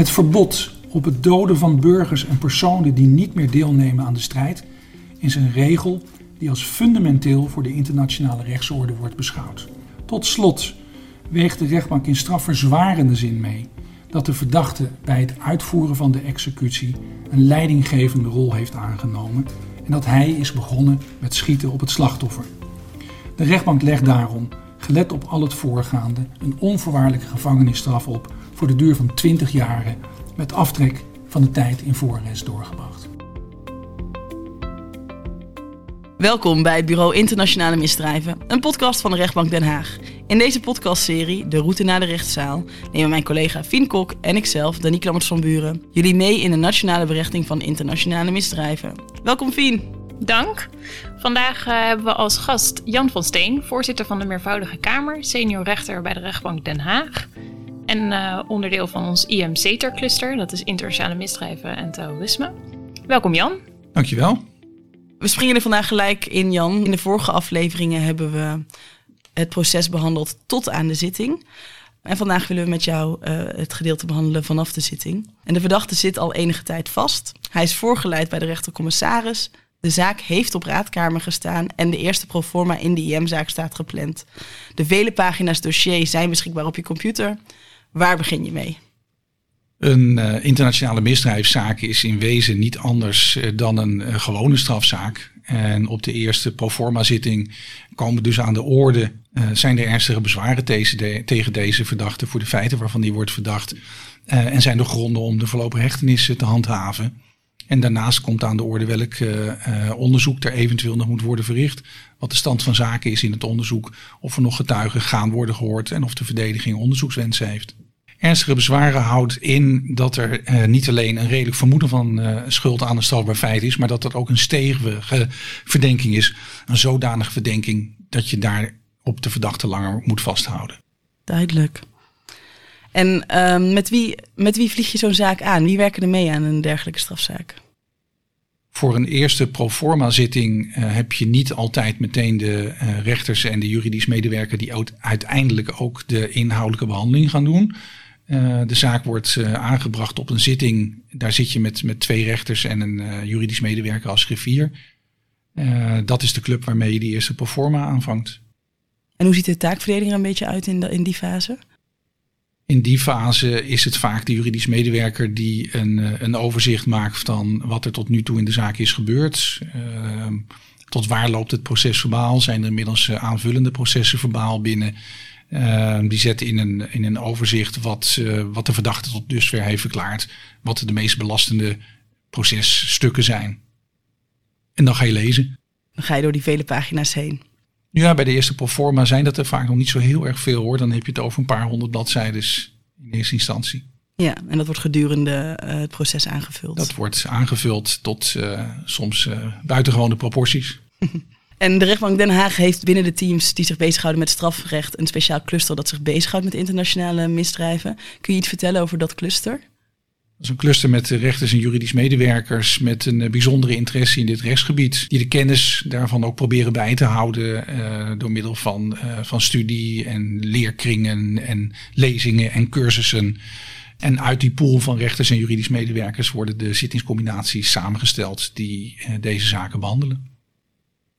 Het verbod op het doden van burgers en personen die niet meer deelnemen aan de strijd is een regel die als fundamenteel voor de internationale rechtsorde wordt beschouwd. Tot slot weegt de rechtbank in strafverzwarende zin mee dat de verdachte bij het uitvoeren van de executie een leidinggevende rol heeft aangenomen en dat hij is begonnen met schieten op het slachtoffer. De rechtbank legt daarom, gelet op al het voorgaande, een onvoorwaardelijke gevangenisstraf op voor de duur van 20 jaren met aftrek van de tijd in voorarrest doorgebracht. Welkom bij het Bureau Internationale Misdrijven, een podcast van de Rechtbank Den Haag. In deze podcastserie, De Route naar de Rechtszaal, nemen mijn collega Fien Kok en ikzelf, Danique Lammers van Buren, jullie mee in de nationale berechting van internationale misdrijven. Welkom Fien. Dank. Vandaag uh, hebben we als gast Jan van Steen, voorzitter van de Meervoudige Kamer, senior rechter bij de Rechtbank Den Haag. En uh, onderdeel van ons IMC-cluster, dat is internationale misdrijven en terrorisme. Welkom Jan. Dankjewel. We springen er vandaag gelijk in, Jan. In de vorige afleveringen hebben we het proces behandeld tot aan de zitting. En vandaag willen we met jou uh, het gedeelte behandelen vanaf de zitting. En de verdachte zit al enige tijd vast. Hij is voorgeleid bij de rechtercommissaris. De zaak heeft op raadkamer gestaan en de eerste proforma in de IM-zaak staat gepland. De vele pagina's dossier zijn beschikbaar op je computer. Waar begin je mee? Een uh, internationale misdrijfszaak is in wezen niet anders uh, dan een uh, gewone strafzaak. En op de eerste proforma-zitting komen dus aan de orde: zijn er ernstige bezwaren tegen deze verdachte voor de feiten waarvan die wordt verdacht? en zijn er gronden om de voorlopige hechtenissen te handhaven? En daarnaast komt aan de orde welk onderzoek er eventueel nog moet worden verricht. Wat de stand van zaken is in het onderzoek. Of er nog getuigen gaan worden gehoord en of de verdediging onderzoekswensen heeft. Ernstige bezwaren houdt in dat er uh, niet alleen een redelijk vermoeden van schuld aan een strafbaar feit is, maar dat dat ook een stevige verdenking is. Een zodanige verdenking dat je daar op de verdachte langer moet vasthouden. Duidelijk. En uh, met, wie, met wie vlieg je zo'n zaak aan? Wie werken er mee aan een dergelijke strafzaak? Voor een eerste proforma zitting uh, heb je niet altijd meteen de uh, rechters en de juridisch medewerker die uiteindelijk ook de inhoudelijke behandeling gaan doen. Uh, de zaak wordt aangebracht op een zitting. Daar zit je met, met twee rechters en een juridisch medewerker als griffier. dat is de club waarmee je die eerste proforma aanvangt. En hoe ziet de taakverdeling er een beetje uit in, in die fase? In die fase is het vaak de juridisch medewerker die een, een overzicht maakt van wat er tot nu toe in de zaak is gebeurd. Ehm, tot waar loopt het proces verbaal? Zijn er inmiddels aanvullende processen verbaal binnen? Uh, die zetten in een, in een overzicht wat, uh, wat de verdachte tot dusver heeft verklaard. Wat de meest belastende processtukken zijn. En dan ga je lezen. Dan ga je door die vele pagina's heen. Ja, bij de eerste proforma zijn dat er vaak nog niet zo heel erg veel hoor. Dan heb je het over een paar honderd bladzijden in eerste instantie. Ja, en dat wordt gedurende uh, het proces aangevuld. Dat wordt aangevuld tot soms buitengewone proporties. En de rechtbank Den Haag heeft binnen de teams die zich bezighouden met strafrecht een speciaal cluster dat zich bezighoudt met internationale misdrijven. Kun je iets vertellen over dat cluster? Dat is een cluster met rechters en juridisch medewerkers met een bijzondere interesse in dit rechtsgebied. Die de kennis daarvan ook proberen bij te houden uh, door middel van, uh, van studie en leerkringen en lezingen en cursussen. En uit die pool van rechters en juridisch medewerkers worden de zittingscombinaties samengesteld die deze zaken behandelen.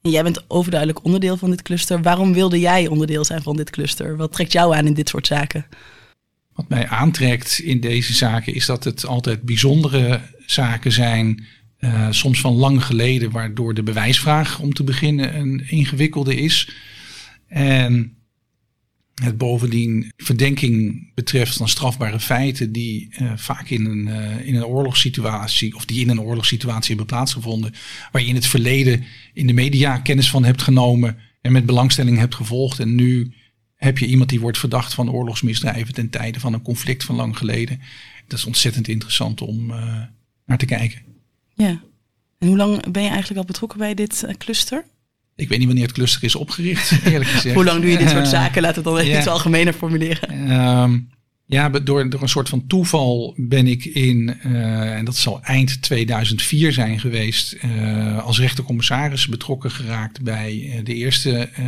En jij bent overduidelijk onderdeel van dit cluster. Waarom wilde jij onderdeel zijn van dit cluster? Wat trekt jou aan in dit soort zaken? Wat mij aantrekt in deze zaken is dat het altijd bijzondere zaken zijn. Uh, soms van lang geleden, waardoor de bewijsvraag om te beginnen een ingewikkelde is. En het bovendien verdenking betreft van strafbare feiten die uh, vaak in een, uh, in een oorlogssituatie of die in een oorlogssituatie hebben plaatsgevonden, waar je in het verleden in de media kennis van hebt genomen en met belangstelling hebt gevolgd. En nu heb je iemand die wordt verdacht van oorlogsmisdrijven ten tijde van een conflict van lang geleden. Dat is ontzettend interessant om uh, naar te kijken. Ja. En hoe lang ben je eigenlijk al betrokken bij dit cluster? Ik weet niet wanneer het cluster is opgericht, eerlijk gezegd. Hoe lang doe je dit soort zaken? Laten we het dan even iets algemener formuleren. Um, ja, door, door een soort van toeval ben ik in, uh, en dat zal eind 2004 zijn geweest, uh, als rechtercommissaris betrokken geraakt bij de eerste uh,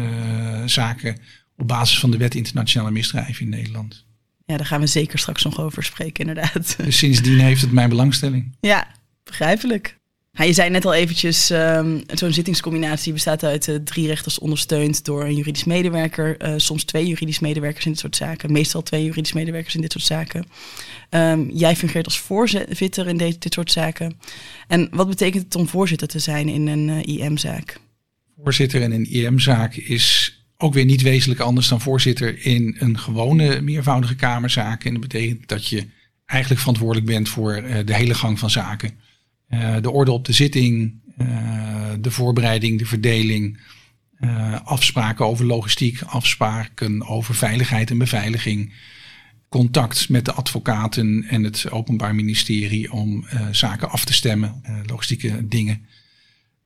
zaken op basis van de wet internationale misdrijven in Nederland. ja, daar gaan we zeker straks nog over spreken, inderdaad. Dus sindsdien heeft het mijn belangstelling. Ja, begrijpelijk. Ja, je zei net al eventjes, um, zo'n zittingscombinatie bestaat uit uh, drie rechters ondersteund door een juridisch medewerker. Uh, soms twee juridisch medewerkers in dit soort zaken. Meestal twee juridisch medewerkers in dit soort zaken. Um, jij fungeert als voorzitter in dit, dit soort zaken. En wat betekent het om voorzitter te zijn in een uh, IM-zaak? Voorzitter in een IM-zaak is ook weer niet wezenlijk anders dan voorzitter in een gewone meervoudige kamerzaak. En dat betekent dat je eigenlijk verantwoordelijk bent voor de hele gang van zaken. Uh, de orde op de zitting, uh, de voorbereiding, de verdeling, afspraken over logistiek, afspraken over veiligheid en beveiliging, contact met de advocaten en het Openbaar Ministerie om zaken af te stemmen, logistieke dingen.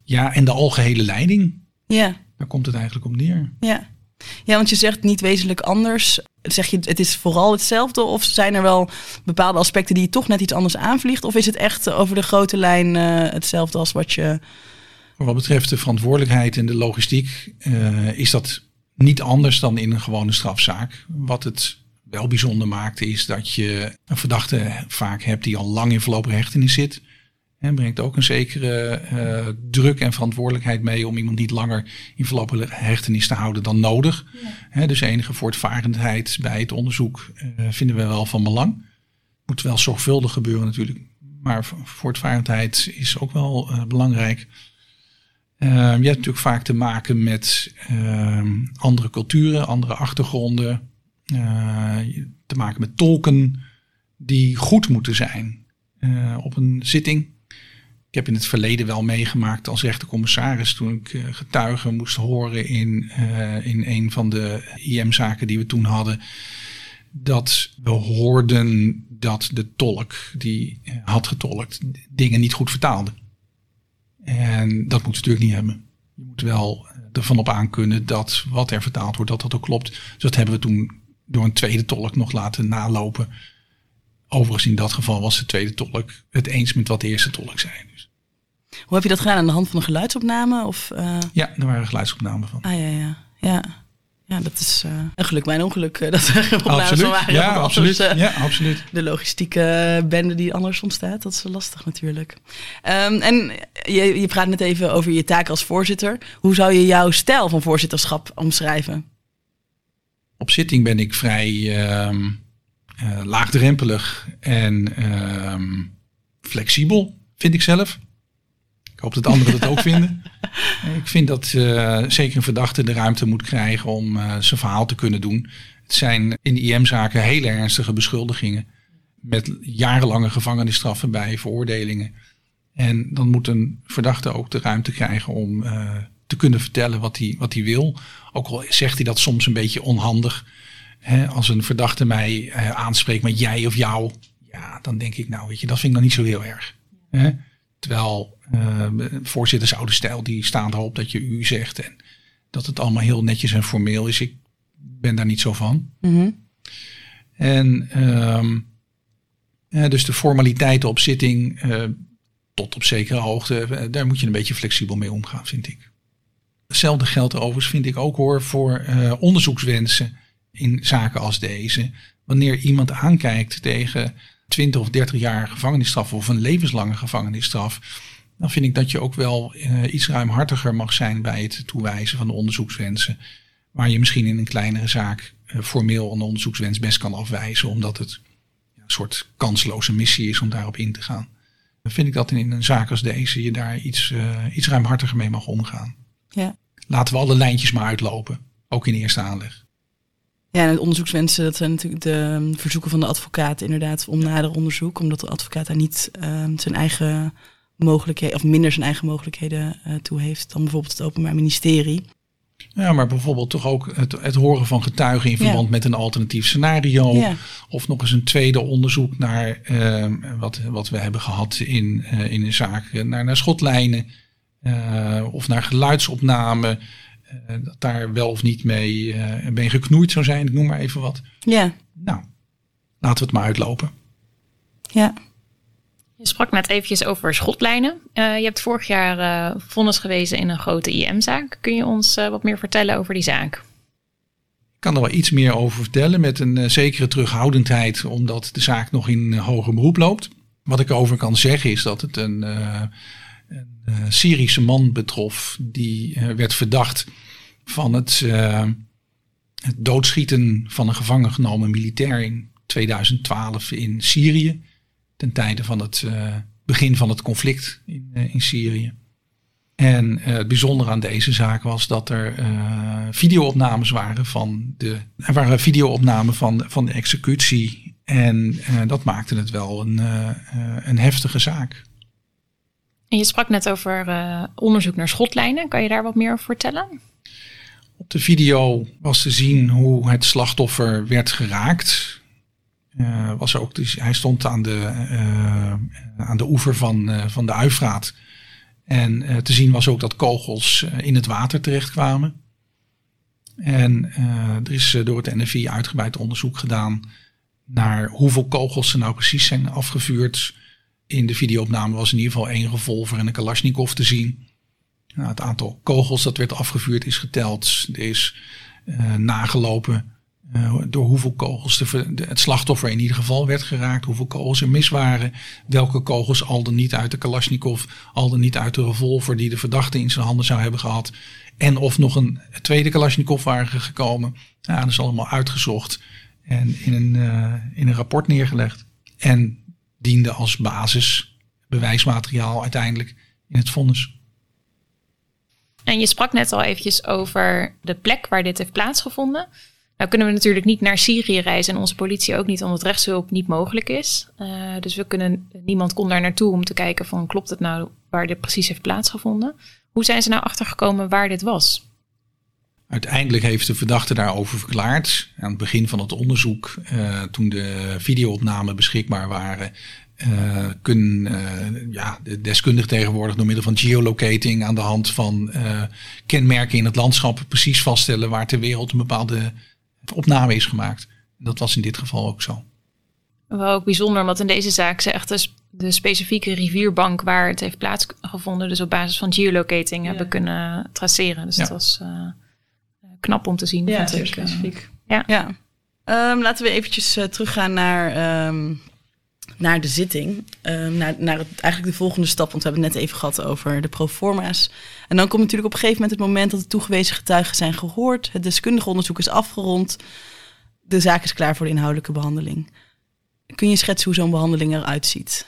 Ja, en de algehele leiding. Ja. Daar komt het eigenlijk op neer. Ja. Ja, want je zegt niet wezenlijk anders. Zeg je het is vooral hetzelfde? Of zijn er wel bepaalde aspecten die je toch net iets anders aanvliegt? Of is het echt over de grote lijn uh, hetzelfde als wat je. Wat betreft de verantwoordelijkheid en de logistiek, uh, is dat niet anders dan in een gewone strafzaak. Wat het wel bijzonder maakt, is dat je een verdachte vaak hebt die al lang in voorlopige hechtenis zit. En brengt ook een zekere uh, druk en verantwoordelijkheid mee om iemand niet langer in voorlopige hechtenis te houden dan nodig. Ja. dus enige voortvarendheid bij het onderzoek uh, vinden we wel van belang. Moet wel zorgvuldig gebeuren natuurlijk, maar voortvarendheid is ook wel uh, belangrijk. je hebt natuurlijk vaak te maken met andere culturen, andere achtergronden. te maken met tolken die goed moeten zijn op een zitting heb in het verleden wel meegemaakt als rechtercommissaris toen ik uh, getuigen moest horen in, uh, in een van de IM-zaken die we toen hadden. Dat we hoorden dat de tolk die uh, had getolkt dingen niet goed vertaalde. En dat moet je natuurlijk niet hebben. Je moet wel ervan op aankunnen dat wat er vertaald wordt, dat dat ook klopt. Dus dat hebben we toen door een tweede tolk nog laten nalopen. Overigens in dat geval was de tweede tolk het eens met wat de eerste tolk zei. Hoe heb je dat gedaan? Aan de hand van een geluidsopname? Of, uh... Ja, er waren geluidsopnamen van. Ah ja, ja. ja. Ja, dat is uh, een geluk, mijn ongeluk uh, dat er opnames van waren. Ja, absoluut. Uh, ja, absoluut. De logistieke bende die anders ontstaat, dat is lastig natuurlijk. Um, en je, je praat net even over je taak als voorzitter. Hoe zou je jouw stijl van voorzitterschap omschrijven? Op zitting ben ik vrij uh, laagdrempelig en uh, flexibel, vind ik zelf. Ik hoop dat anderen dat ook vinden. Ik vind dat uh, zeker een verdachte de ruimte moet krijgen om uh, zijn verhaal te kunnen doen. Het zijn in de IM-zaken hele ernstige beschuldigingen. Met jarenlange gevangenisstraffen bij veroordelingen. En dan moet een verdachte ook de ruimte krijgen om uh, te kunnen vertellen wat hij, wat hij wil. Ook al zegt hij dat soms een beetje onhandig. Hè, als een verdachte mij aanspreekt met jij of jou. Ja, dan denk ik nou weet je, dat vind ik nog niet zo heel erg. Hè? Terwijl uh, voorzitters oude stijl, die staan erop dat je u zegt. En dat het allemaal heel netjes en formeel is. Ik ben daar niet zo van. Mm -hmm. En um, ja, dus de formaliteiten op zitting, uh, tot op zekere hoogte, daar moet je een beetje flexibel mee omgaan, vind ik. Hetzelfde geldt overigens, vind ik ook hoor, voor uh, onderzoekswensen in zaken als deze. Wanneer iemand aankijkt tegen 20 of 30 jaar gevangenisstraf of een levenslange gevangenisstraf, dan vind ik dat je ook wel uh, iets ruimhartiger mag zijn bij het toewijzen van de onderzoekswensen. Waar je misschien in een kleinere zaak uh, formeel een onderzoekswens best kan afwijzen, omdat het ja, een soort kansloze missie is om daarop in te gaan. Dan vind ik dat in een zaak als deze je daar iets, uh, iets ruimhartiger mee mag omgaan. Ja. Laten we alle lijntjes maar uitlopen, ook in eerste aanleg. Ja, en het onderzoekswensen, dat zijn natuurlijk de verzoeken van de advocaat inderdaad om nader onderzoek. Omdat de advocaat daar niet uh, zijn eigen mogelijkheden, of minder zijn eigen mogelijkheden uh, toe heeft dan bijvoorbeeld het Openbaar Ministerie. Ja, maar bijvoorbeeld toch ook het, het horen van getuigen in verband ja. met een alternatief scenario. Ja. Of nog eens een tweede onderzoek naar uh, wat, wat we hebben gehad in, uh, in een zaak naar, naar schotlijnen. of naar geluidsopname. Dat daar wel of niet mee, mee geknoeid zou zijn. Ik noem maar even wat. Ja. Nou, laten we het maar uitlopen. Ja. Je sprak net eventjes over schotlijnen. Uh, je hebt vorig jaar uh, vonnis gewezen in een grote IM-zaak. Kun je ons uh, wat meer vertellen over die zaak? Ik kan er wel iets meer over vertellen met een zekere terughoudendheid, omdat de zaak nog in hoger beroep loopt. Wat ik over kan zeggen is dat het een, een Syrische man betrof die werd verdacht van het, het doodschieten van een gevangen genomen militair in 2012 in Syrië. Ten tijde van het begin van het conflict in, in Syrië. En het bijzondere aan deze zaak was dat er videoopnames waren van de. Er waren videoopnamen van, van de executie. En dat maakte het wel een, een heftige zaak. Je sprak net over onderzoek naar schotlijnen. Kan je daar wat meer over vertellen? Op de video was te zien hoe het slachtoffer werd geraakt. was ook, dus hij stond aan de, aan de oever van, van de Uifraat. En te zien was ook dat kogels in het water terechtkwamen. En er is door het NFI uitgebreid onderzoek gedaan naar hoeveel kogels er nou precies zijn afgevuurd. In de videoopname was in ieder geval één revolver en een Kalashnikov te zien. Nou, het aantal kogels dat werd afgevuurd is geteld. Er is nagelopen uh, door hoeveel kogels de, het slachtoffer in ieder geval werd geraakt, hoeveel kogels er mis waren, welke kogels al dan niet uit de Kalashnikov, al dan niet uit de revolver die de verdachte in zijn handen zou hebben gehad, en of nog een tweede Kalashnikov waren gekomen. Nou, dat is allemaal uitgezocht en in een, uh, in een rapport neergelegd. En diende als basis bewijsmateriaal uiteindelijk in het vonnis. En je sprak net al eventjes over de plek waar dit heeft plaatsgevonden. Nou kunnen we natuurlijk niet naar Syrië reizen en onze politie ook niet, omdat rechtshulp niet mogelijk is. Uh, dus we kunnen, niemand kon daar naartoe om te kijken van klopt het nou waar dit precies heeft plaatsgevonden. Hoe zijn ze nou achtergekomen waar dit was? Uiteindelijk heeft de verdachte daarover verklaard. Aan het begin van het onderzoek, uh, toen de videoopnamen beschikbaar waren, uh, kunnen uh, ja, de deskundigen tegenwoordig door middel van geolocating aan de hand van uh, kenmerken in het landschap precies vaststellen waar ter wereld een bepaalde opname is gemaakt. Dat was in dit geval ook zo. Wel ook bijzonder, omdat in deze zaak ze echt de, de, specifieke rivierbank waar het heeft plaatsgevonden, dus op basis van geolocating hebben kunnen traceren. Dus dat was uh, knap om te zien. Ja, zeer specifiek. ja. ja. Um, laten we eventjes uh, teruggaan naar, um, naar de zitting. Um, naar, naar het, eigenlijk de volgende stap, want we hebben het net even gehad over de proforma's. En dan komt natuurlijk op een gegeven moment het moment dat de toegewezen getuigen zijn gehoord. Het deskundige onderzoek is afgerond. De zaak is klaar voor de inhoudelijke behandeling. Kun je schetsen hoe zo'n behandeling eruit ziet?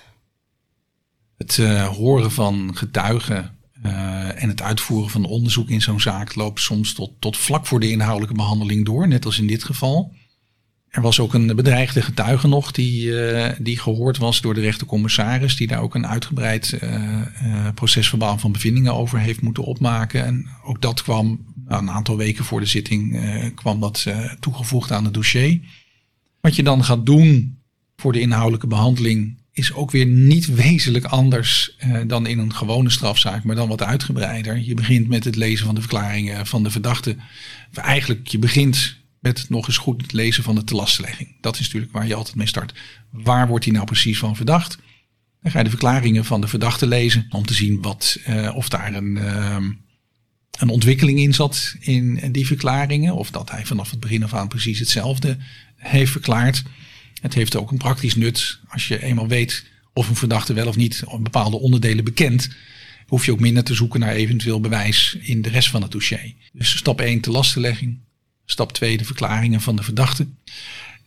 Het uh, horen van getuigen uh, en het uitvoeren van onderzoek in zo'n zaak loopt soms tot, tot vlak voor de inhoudelijke behandeling door, net als in dit geval. Er was ook een bedreigde getuige nog die, uh, die gehoord was door de rechtercommissaris, die daar ook een uitgebreid uh, procesverbaal van bevindingen over heeft moeten opmaken. En ook dat kwam nou, een aantal weken voor de zitting kwam dat toegevoegd aan het dossier. Wat je dan gaat doen voor de inhoudelijke behandeling is ook weer niet wezenlijk anders dan in een gewone strafzaak, maar dan wat uitgebreider. Je begint met het lezen van de verklaringen van de verdachte. Eigenlijk, je begint met nog eens goed het lezen van de telastenlegging. Dat is natuurlijk waar je altijd mee start. Waar wordt hij nou precies van verdacht? Dan ga je de verklaringen van de verdachte lezen om te zien wat, uh, of daar een, uh, een ontwikkeling in zat in die verklaringen. Of dat hij vanaf het begin af aan precies hetzelfde heeft verklaard. Het heeft ook een praktisch nut als je eenmaal weet of een verdachte wel of niet bepaalde onderdelen bekent. Hoef je ook minder te zoeken naar eventueel bewijs in de rest van het dossier. Dus stap 1, de lastenlegging. Stap 2, de verklaringen van de verdachte.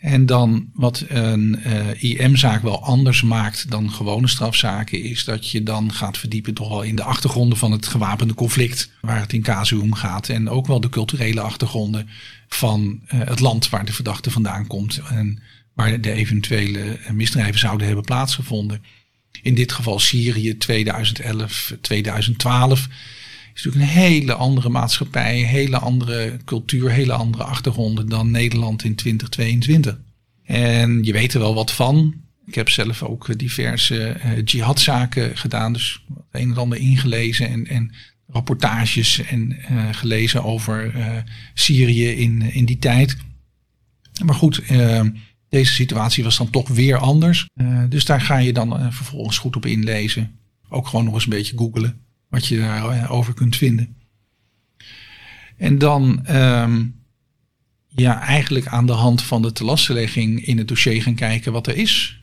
En dan wat een uh, IM-zaak wel anders maakt dan gewone strafzaken, is dat je dan gaat verdiepen toch wel in de achtergronden van het gewapende conflict waar het in casu om gaat. En ook wel de culturele achtergronden van uh, het land waar de verdachte vandaan komt en waar de eventuele misdrijven zouden hebben plaatsgevonden. In dit geval Syrië 2011, 2012 is natuurlijk een hele andere maatschappij, hele andere cultuur, hele andere achtergronden dan Nederland in 2022. En je weet er wel wat van. Ik heb zelf ook diverse uh, jihadzaken gedaan, dus het een en ander ingelezen en, en rapportages en uh, gelezen over uh, Syrië in, in die tijd. Maar goed, deze situatie was dan toch weer anders. dus daar ga je dan vervolgens goed op inlezen. Ook gewoon nog eens een beetje googlen wat je daarover kunt vinden. En dan, um, ja, eigenlijk aan de hand van de telastenlegging in het dossier gaan kijken wat er is.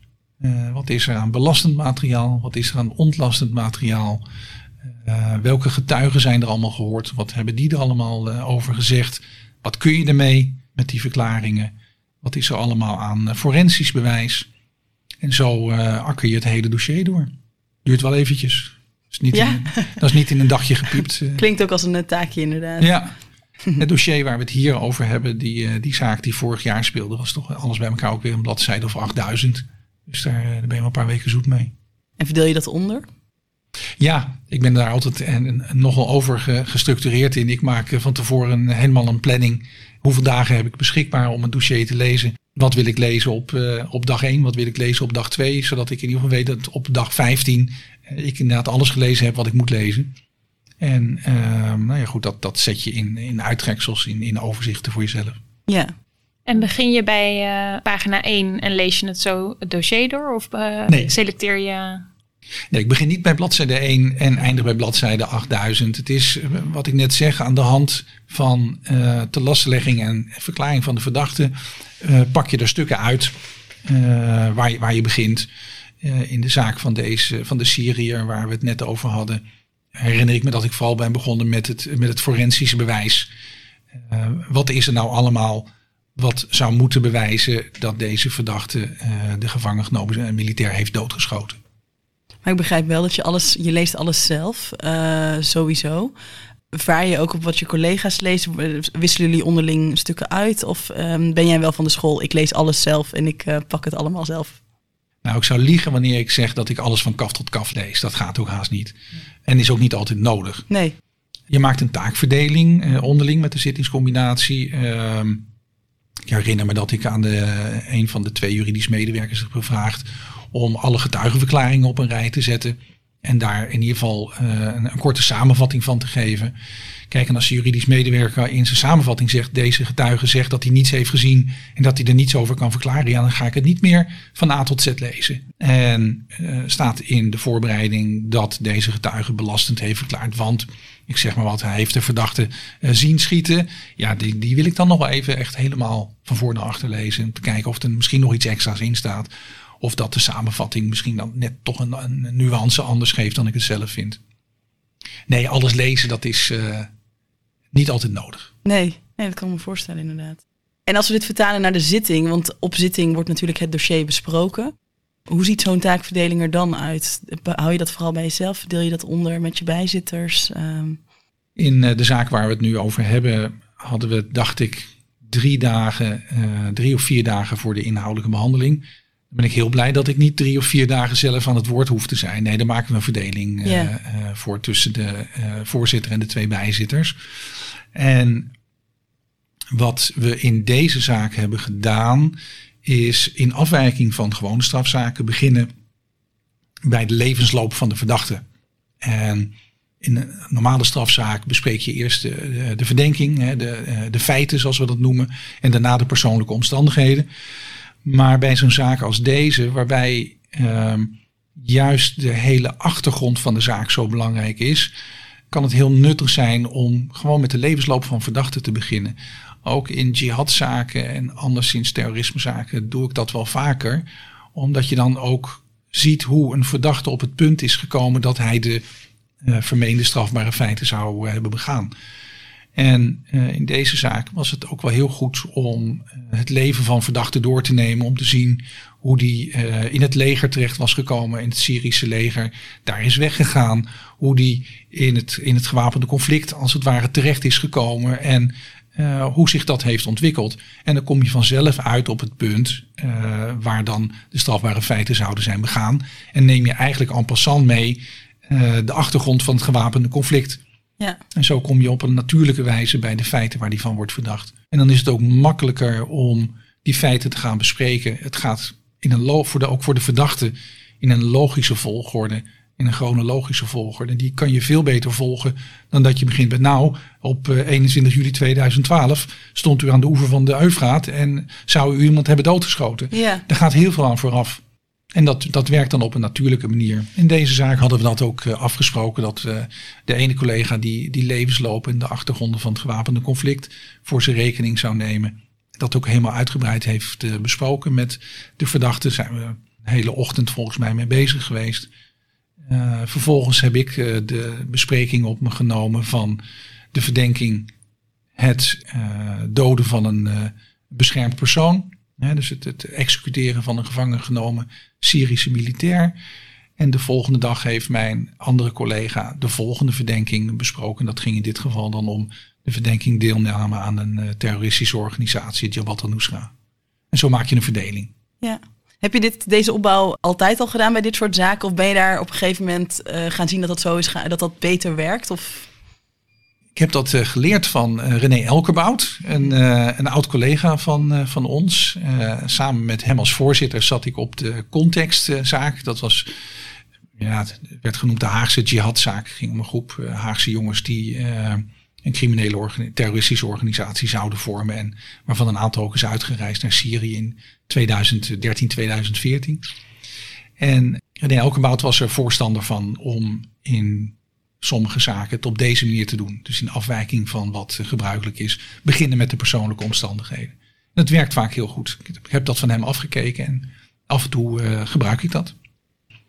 Wat is er aan belastend materiaal? Wat is er aan ontlastend materiaal? Welke getuigen zijn er allemaal gehoord? Wat hebben die er allemaal over gezegd? Wat kun je ermee met die verklaringen? Wat is er allemaal aan forensisch bewijs? En zo akker je het hele dossier door. Duurt wel eventjes. Dat is niet, ja. in, dat is niet in een dagje gepiept. Klinkt ook als een taakje inderdaad. Ja, het dossier waar we het hier over hebben, die, die zaak die vorig jaar speelde, was toch alles bij elkaar ook weer een bladzijde of 8000. Dus daar, daar ben je wel een paar weken zoet mee. En verdeel je dat onder? Ja, ik ben daar altijd en, nogal over gestructureerd in. Ik maak van tevoren helemaal een planning. Hoeveel dagen heb ik beschikbaar om een dossier te lezen? Wat wil ik lezen op, uh, op dag 1? Wat wil ik lezen op dag 2? Zodat ik in ieder geval weet dat op dag 15 uh, ik inderdaad alles gelezen heb wat ik moet lezen. En uh, nou ja, goed, dat, dat zet je in, in uittreksels, in, in overzichten voor jezelf. Ja, en begin je bij uh, pagina 1 en lees je het zo het dossier door? Of uh, nee. selecteer je... Ik begin niet bij bladzijde 1 en eindig bij bladzijde 8000. Het is eh, wat ik net zeg, aan de hand van uh, te lastlegging en verklaring van de verdachte uh, pak je er stukken uit waar, je, waar je begint. in de zaak van, deze, van de Syriër waar we het net over hadden, herinner ik me dat ik vooral ben begonnen met het, met het forensische bewijs. wat is er nou allemaal wat zou moeten bewijzen dat deze verdachte de gevangen genomen militair heeft doodgeschoten. Maar ik begrijp wel dat je alles, je leest alles zelf, uh, sowieso. Vaar je ook op wat je collega's lezen? Wisselen jullie onderling stukken uit? Of um, ben jij wel van de school, ik lees alles zelf en ik uh, pak het allemaal zelf? Nou, ik zou liegen wanneer ik zeg dat ik alles van kaf tot kaf lees. Dat gaat ook haast niet. En is ook niet altijd nodig. Nee. Je maakt een taakverdeling uh, onderling met de zittingscombinatie. Uh, ik herinner me dat ik aan de, een van de twee juridisch medewerkers heb gevraagd om alle getuigenverklaringen op een rij te zetten. En daar in ieder geval uh, een, een, korte samenvatting van te geven. Kijk, en als de juridisch medewerker in zijn samenvatting zegt: deze getuige zegt dat hij niets heeft gezien en dat hij er niets over kan verklaren, ja, dan ga ik het niet meer van A tot Z lezen. En uh, staat in de voorbereiding dat deze getuige belastend heeft verklaard, want ik zeg maar wat, hij heeft de verdachte uh, zien schieten. Ja, die, die wil ik dan nog wel even echt helemaal van voor naar achter lezen. Om te kijken of er misschien nog iets extra's in staat. Of dat de samenvatting misschien dan net toch een, een nuance anders geeft dan ik het zelf vind. Nee, alles lezen, dat is uh, niet altijd nodig. Nee, nee, dat kan ik me voorstellen inderdaad. En als we dit vertalen naar de zitting, want op zitting wordt natuurlijk het dossier besproken. Hoe ziet zo'n taakverdeling er dan uit? Hou je dat vooral bij jezelf? Deel je dat onder met je bijzitters? Um... In uh, de zaak waar we het nu over hebben, hadden we, dacht ik, drie dagen, uh, drie of vier dagen voor de inhoudelijke behandeling. Dan ben ik heel blij dat ik niet drie of vier dagen zelf aan het woord hoef te zijn. Nee, daar maken we een verdeling uh, yeah. voor tussen de voorzitter en de twee bijzitters. En wat we in deze zaak hebben gedaan, is in afwijking van gewone strafzaken beginnen bij de levensloop van de verdachte. En in een normale strafzaak bespreek je eerst de, de verdenking, de, de feiten zoals we dat noemen, en daarna de persoonlijke omstandigheden. Maar bij zo'n zaak als deze, waarbij uh, juist de hele achtergrond van de zaak zo belangrijk is, kan het heel nuttig zijn om gewoon met de levensloop van verdachten te beginnen. Ook in jihadzaken en anderszins terrorismezaken doe ik dat wel vaker. Omdat je dan ook ziet hoe een verdachte op het punt is gekomen dat hij de uh, vermeende strafbare feiten zou uh, hebben begaan. En uh, in deze zaak was het ook wel heel goed om het leven van verdachten door te nemen. Om te zien hoe die in het leger terecht was gekomen, in het Syrische leger. Daar is weggegaan. Hoe die in het, in het gewapende conflict als het ware terecht is gekomen. En hoe zich dat heeft ontwikkeld. En dan kom je vanzelf uit op het punt waar dan de strafbare feiten zouden zijn begaan. En neem je eigenlijk en passant mee de achtergrond van het gewapende conflict. Ja. En zo kom je op een natuurlijke wijze bij de feiten waar die van wordt verdacht. En dan is het ook makkelijker om die feiten te gaan bespreken. Het gaat in een voor de, ook voor de verdachte in een logische volgorde in een chronologische volgorde. Die kan je veel beter volgen dan dat je begint met nou, op 21 eh, juli 2012 stond u aan de oever van de Eufraat en zou u iemand hebben doodgeschoten. Ja. Daar gaat heel veel aan vooraf. En dat, dat werkt dan op een natuurlijke manier. In deze zaak hadden we dat ook uh, afgesproken. Dat de ene collega die, die levensloop en de achtergronden van het gewapende conflict voor zijn rekening zou nemen. dat ook helemaal uitgebreid heeft besproken met de verdachte. Zijn we een hele ochtend volgens mij mee bezig geweest. vervolgens heb ik de bespreking op me genomen van de verdenking het doden van een beschermd persoon. Dus het, het, executeren van een gevangen genomen Syrische militair. En de volgende dag heeft mijn andere collega de volgende verdenking besproken. Dat ging in dit geval dan om de verdenking deelname aan een uh, terroristische organisatie, Jabhat al-Nusra. En zo maak je een verdeling. Ja. Heb je dit, deze opbouw altijd al gedaan bij dit soort zaken? Of ben je daar op een gegeven moment uh, gaan zien dat dat zo is, dat dat beter werkt? Of ik heb dat uh, geleerd van uh, René Elkerbout, een, uh, een oud collega van, van ons. samen met hem als voorzitter zat ik op de contextzaak. dat was, ja, het werd genoemd de Haagse jihadzaak. Het ging om een groep Haagse jongens die een criminele terroristische organisatie zouden vormen. En waarvan een aantal ook is uitgereisd naar Syrië in 2013, 2014. En René Elkerbout was er voorstander van om in sommige zaken het op deze manier te doen. Dus in afwijking van wat gebruikelijk is. Beginnen met de persoonlijke omstandigheden. Dat werkt vaak heel goed. Ik heb dat van hem afgekeken en af en toe uh, gebruik ik dat.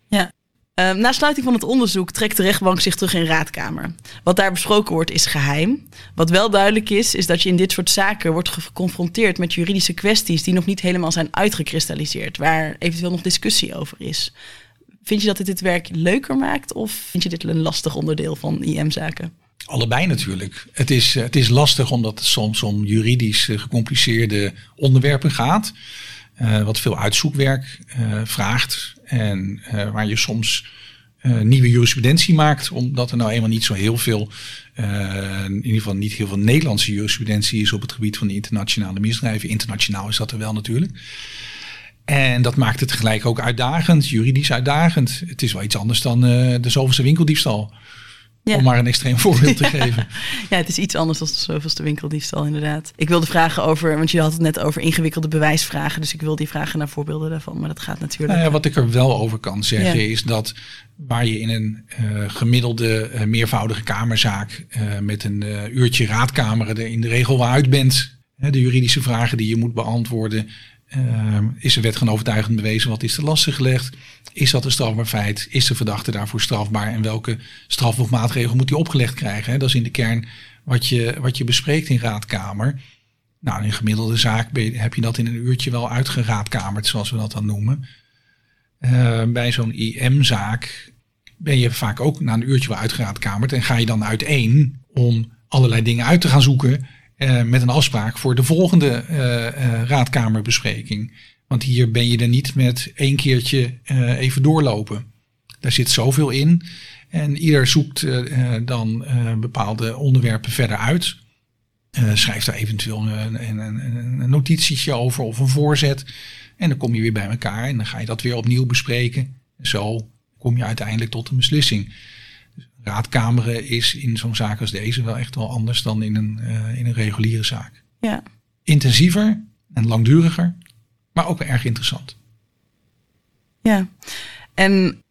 Ja. Uh, na sluiting van het onderzoek trekt de rechtbank zich terug in raadkamer. Wat daar besproken wordt is geheim. Wat wel duidelijk is, is dat je in dit soort zaken wordt geconfronteerd met juridische kwesties die nog niet helemaal zijn uitgekristalliseerd, waar eventueel nog discussie over is. Vind je dat dit het werk leuker maakt of vind je dit een lastig onderdeel van IM-zaken? Allebei natuurlijk. Het is, het is lastig omdat het soms om juridisch eh, gecompliceerde onderwerpen gaat. Uh, wat veel uitzoekwerk vraagt. En waar je soms nieuwe jurisprudentie maakt. Omdat er nou eenmaal niet zo heel veel, in ieder geval niet heel veel Nederlandse jurisprudentie is op het gebied van de internationale misdrijven. Internationaal is dat er wel natuurlijk. En dat maakt het tegelijk ook uitdagend, juridisch uitdagend. Het is wel iets anders dan uh, de zoveelste winkeldiefstal. Ja. Om maar een extreem voorbeeld te geven. Ja, het is iets anders dan de zoveelste winkeldiefstal, inderdaad. Ik wilde vragen over, want je had het net over ingewikkelde bewijsvragen. Dus ik wil die vragen naar voorbeelden daarvan. Maar dat gaat natuurlijk. Nou ja, wat ik er wel over kan zeggen is dat waar je in een uh, gemiddelde uh, meervoudige kamerzaak met een uurtje raadkamer er in de regel wel uit bent. de juridische vragen die je moet beantwoorden is de wet gewoon overtuigend bewezen? Wat is er lastig gelegd? Is dat een strafbaar feit? Is de verdachte daarvoor strafbaar? En welke straf of maatregel moet hij opgelegd krijgen? Hè? Dat is in de kern wat je, wat je bespreekt in raadkamer. Nou, in een gemiddelde zaak heb je dat in een uurtje wel uitgeraadkamerd, zoals we dat dan noemen. Uh, bij zo'n IM-zaak ben je vaak ook na een uurtje wel uitgeraadkamerd. En ga je dan uiteen om allerlei dingen uit te gaan zoeken uh, met een afspraak voor de volgende uh, uh, raadkamerbespreking. Want hier ben je er niet met één keertje even doorlopen. Daar zit zoveel in. En ieder zoekt dan bepaalde onderwerpen verder uit. schrijft daar eventueel een, een, een, een notitietje over of een voorzet. En dan kom je weer bij elkaar en dan ga je dat weer opnieuw bespreken. En zo kom je uiteindelijk tot een beslissing raadkameren is in zo'n zaak als deze wel echt wel anders dan in een, uh, in een reguliere zaak. Ja. Intensiever en langduriger, maar ook wel erg interessant. Ja, en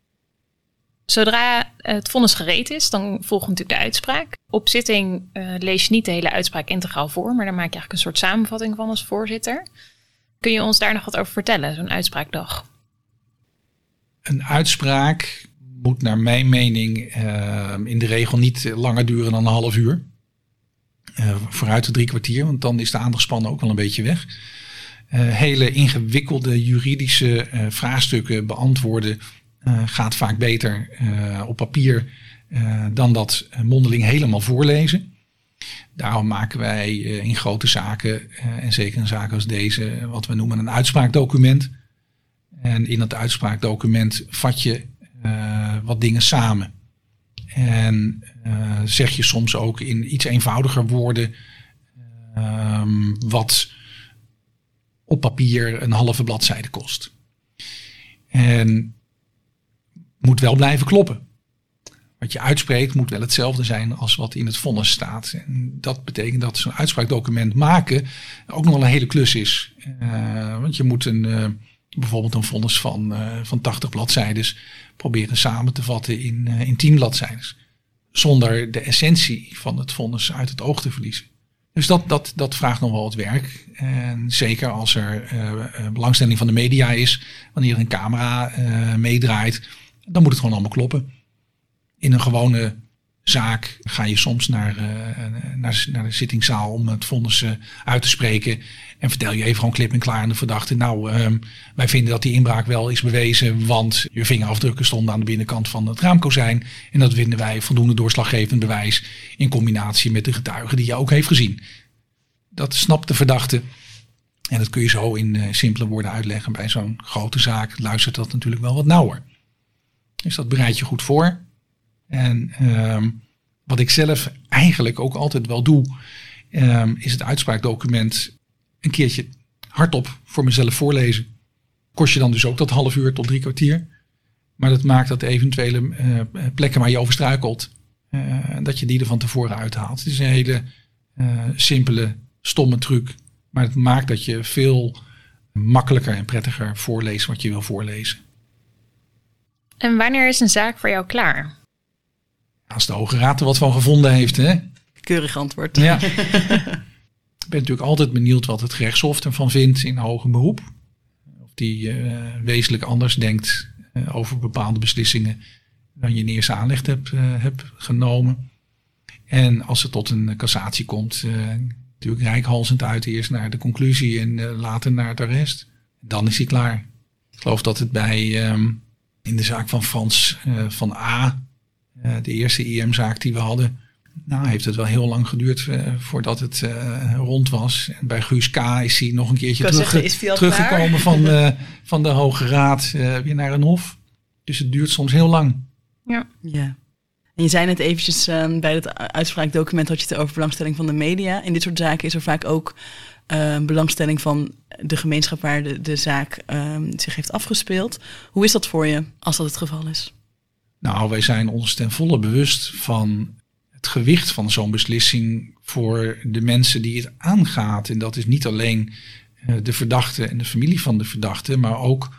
Zodra het vonnis gereed is, dan volgt natuurlijk de uitspraak. Op zitting uh, lees je niet de hele uitspraak integraal voor, maar dan maak je eigenlijk een soort samenvatting van als voorzitter. Kun je ons daar nog wat over vertellen, zo'n uitspraakdag? Een uitspraak moet naar mijn mening uh, in de regel niet langer duren dan een half uur. Uh, vooruit de drie kwartier, want dan is de aandachtspan ook wel een beetje weg. Uh, hele ingewikkelde juridische vraagstukken beantwoorden gaat vaak beter op papier dan dat mondeling helemaal voorlezen. Daarom maken wij in grote zaken, en zeker in zaken als deze, wat we noemen een uitspraakdocument. En in dat uitspraakdocument vat je wat dingen samen. En uh, zeg je soms ook in iets eenvoudiger woorden um, wat op papier een halve bladzijde kost. En moet wel blijven kloppen. Wat je uitspreekt moet wel hetzelfde zijn als wat in het vonnis staat. En dat betekent dat zo'n uitspraakdocument maken ook nog wel een hele klus is. Uh, want je moet een, bijvoorbeeld een vonnis van, van 80 bladzijden proberen samen te vatten in, uh, in tien bladzijden. Zonder de essentie van het vonnis uit het oog te verliezen. Dus dat, dat, dat vraagt nog wel wat werk. En zeker als er belangstelling van de media is, wanneer een camera meedraait, dan moet het gewoon allemaal kloppen. In een gewone zaak ga je soms naar, naar, naar, de zittingszaal om het vonnis uit te spreken. En vertel je even gewoon klip en klaar aan de verdachte. Nou, ehm, wij vinden dat die inbraak wel is bewezen, want je vingerafdrukken stonden aan de binnenkant van het raamkozijn. En dat vinden wij voldoende doorslaggevend bewijs in combinatie met de getuigen die je ook heeft gezien. Dat snapt de verdachte. En dat kun je zo in uh, simpele woorden uitleggen. Bij zo'n grote zaak luistert dat natuurlijk wel wat nauwer. Dus dat bereid je goed voor. En ehm, wat ik zelf eigenlijk ook altijd wel doe, um, is het uitspraakdocument een keertje hardop voor mezelf voorlezen. Kost je dan dus ook dat half uur tot drie kwartier. Maar dat maakt dat eventuele uh, plekken waar je over struikelt, uh, dat je die er van tevoren uithaalt. Het is een hele uh, simpele, stomme truc. Maar het maakt dat je veel makkelijker en prettiger voorleest wat je wil voorlezen. En wanneer is een zaak voor jou klaar? Als de Hoge Raad er wat van gevonden heeft, hè? Keurig antwoord. Ja. ben natuurlijk altijd benieuwd wat het gerechtshof ervan vindt in hoger beroep. Of die uh, wezenlijk anders denkt uh, over bepaalde beslissingen dan je in eerste aanleg hebt, uh, hebt genomen. En als het tot een cassatie komt, natuurlijk rijkhalsend uit eerst naar de conclusie en later naar het arrest. Dan is hij klaar. Ik geloof dat het bij um, in de zaak van Frans van A, de eerste IM-zaak die we hadden, nou, heeft het wel heel lang geduurd uh, voordat het uh, rond was. En bij Guus K. is hij nog een keertje terug, zeggen, teruggekomen van, uh, van de Hoge Raad weer naar een hof. Dus het duurt soms heel lang. Ja. ja. En je zei net eventjes ehm, bij het uitspraakdocument had je het over belangstelling van de media. In dit soort zaken is er vaak ook ehm, belangstelling van de gemeenschap waar de, de zaak ehm, zich heeft afgespeeld. Hoe is dat voor je als dat het geval is? Nou, wij zijn ons ten volle bewust van het gewicht van zo'n beslissing voor de mensen die het aangaat. En dat is niet alleen eh, de verdachte en de familie van de verdachte, maar ook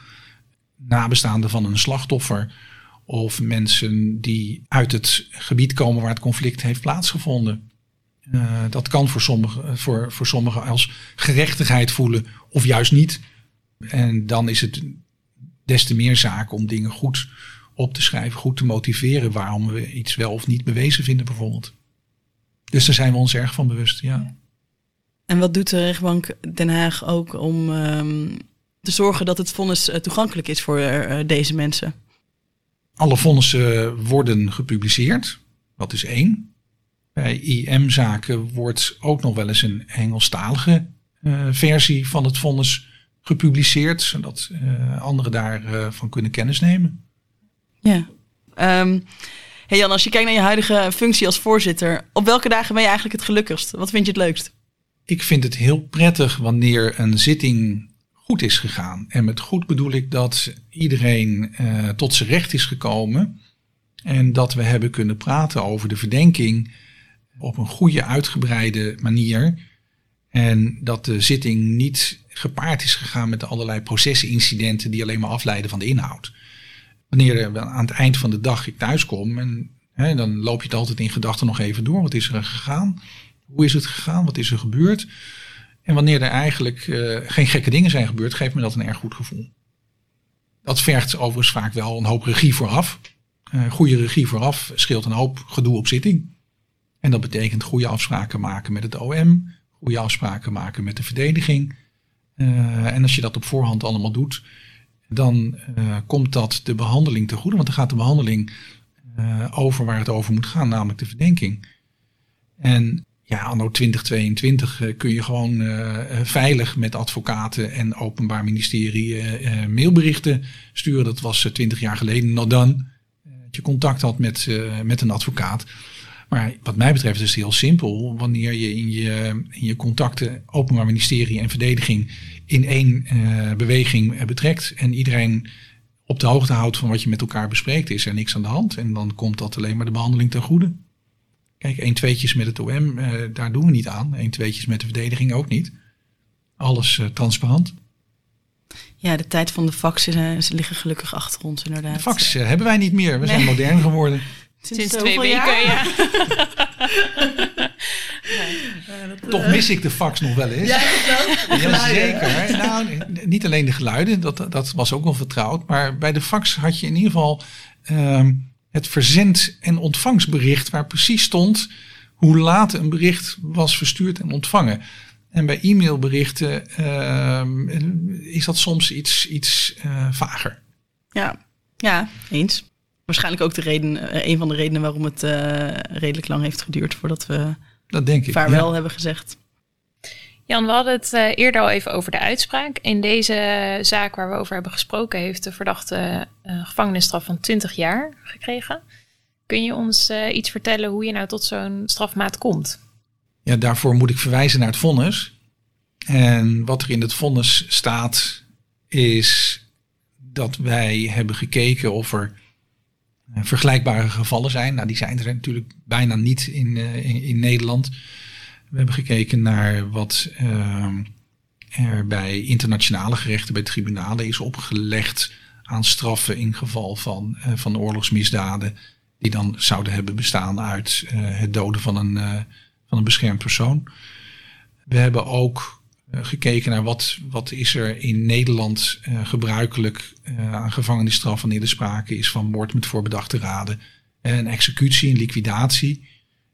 nabestaanden van een slachtoffer of mensen die uit het gebied komen waar het conflict heeft plaatsgevonden. Uh, dat kan voor sommigen, voor, voor sommigen als gerechtigheid voelen of juist niet. En dan is het des te meer zaak om dingen goed op te schrijven, goed te motiveren waarom we iets wel of niet bewezen vinden bijvoorbeeld. Dus daar zijn we ons erg van bewust, ja. En wat doet de rechtbank Den Haag ook om um, te zorgen dat het vonnis uh, toegankelijk is voor uh, deze mensen? Alle vonnissen worden gepubliceerd, dat is één. Bij IM-zaken wordt ook nog wel eens een Engelstalige uh, versie van het vonnis gepubliceerd, zodat anderen daarvan kunnen kennis nemen. Ja. Um, hey Jan, als je kijkt naar je huidige functie als voorzitter, op welke dagen ben je eigenlijk het gelukkigst? Wat vind je het leukst? Ik vind het heel prettig wanneer een zitting goed is gegaan. En met goed bedoel ik dat iedereen uh, tot zijn recht is gekomen. En dat we hebben kunnen praten over de verdenking op een goede, uitgebreide manier. En dat de zitting niet gepaard is gegaan met allerlei procesincidenten die alleen maar afleiden van de inhoud wanneer aan het eind van de dag ik thuis kom, en hè, dan loop je het altijd in gedachten nog even door. Wat is er gegaan? Hoe is het gegaan? Wat is er gebeurd? En wanneer er eigenlijk uh, geen gekke dingen zijn gebeurd, geeft me dat een erg goed gevoel. Dat vergt overigens vaak wel een hoop regie vooraf. Uh, goede regie vooraf scheelt een hoop gedoe op zitting. En dat betekent goede afspraken maken met het OM, goede afspraken maken met de verdediging. En als je dat op voorhand allemaal doet, dan uh, komt dat de behandeling te goede. Want dan gaat de behandeling uh, over waar het over moet gaan, namelijk de verdenking. En ja, anno 2022 uh, kun je gewoon veilig met advocaten en openbaar ministerie mailberichten sturen. Dat was 20 jaar geleden nog dan. dat je contact had met, met een advocaat. Maar wat mij betreft is het heel simpel. Wanneer je in je, in je contacten Openbaar Ministerie en Verdediging in één uh, beweging betrekt en iedereen op de hoogte houdt van wat je met elkaar bespreekt, is er niks aan de hand. En dan komt dat alleen maar de behandeling ten goede. Kijk, één tweetjes met het OM, uh, daar doen we niet aan. Eén tweetjes met de verdediging ook niet. Alles uh, transparant. Ja, de tijd van de faxen ze liggen gelukkig achter ons inderdaad. De faxen hebben wij niet meer. We zijn modern geworden. Sinds, Sinds twee weken, jaar? ja. Toch mis ik de fax nog wel eens. Ja, dat. Jazeker. Nou, niet alleen de geluiden, dat, dat was ook wel vertrouwd. Maar bij de fax had je in ieder geval ehm, het verzend- en ontvangstbericht... waar precies stond hoe laat een bericht was verstuurd en ontvangen. En bij e-mailberichten ehm, is dat soms iets, iets eh, vager. Ja, ja, eens. Waarschijnlijk ook de reden, eh, een van de redenen waarom het eh, redelijk lang heeft geduurd voordat we Dat denk ik. vaarwel ja. hebben gezegd. Jan, we hadden het eh, eerder al even over de uitspraak. In deze zaak waar we over hebben gesproken, heeft de verdachte een gevangenisstraf van 20 jaar gekregen. Kun je ons eh, iets vertellen hoe je nou tot zo'n strafmaat komt? Ja, daarvoor moet ik verwijzen naar het vonnis. En wat er in het vonnis staat, is dat wij hebben gekeken of er eh, vergelijkbare gevallen zijn. Nou, die zijn er natuurlijk bijna niet in, eh, in, in Nederland. We hebben gekeken naar wat ehm, er bij internationale gerechten, bij tribunalen is opgelegd aan straffen in geval van, eh, van oorlogsmisdaden. Die dan zouden hebben bestaan uit eh, het doden van een, eh, van een beschermd persoon. We hebben ook eh, gekeken naar wat, wat is er in Nederland eh, gebruikelijk eh, aan gevangenisstraf wanneer er sprake is van moord met voorbedachte raden. En executie en liquidatie. Daar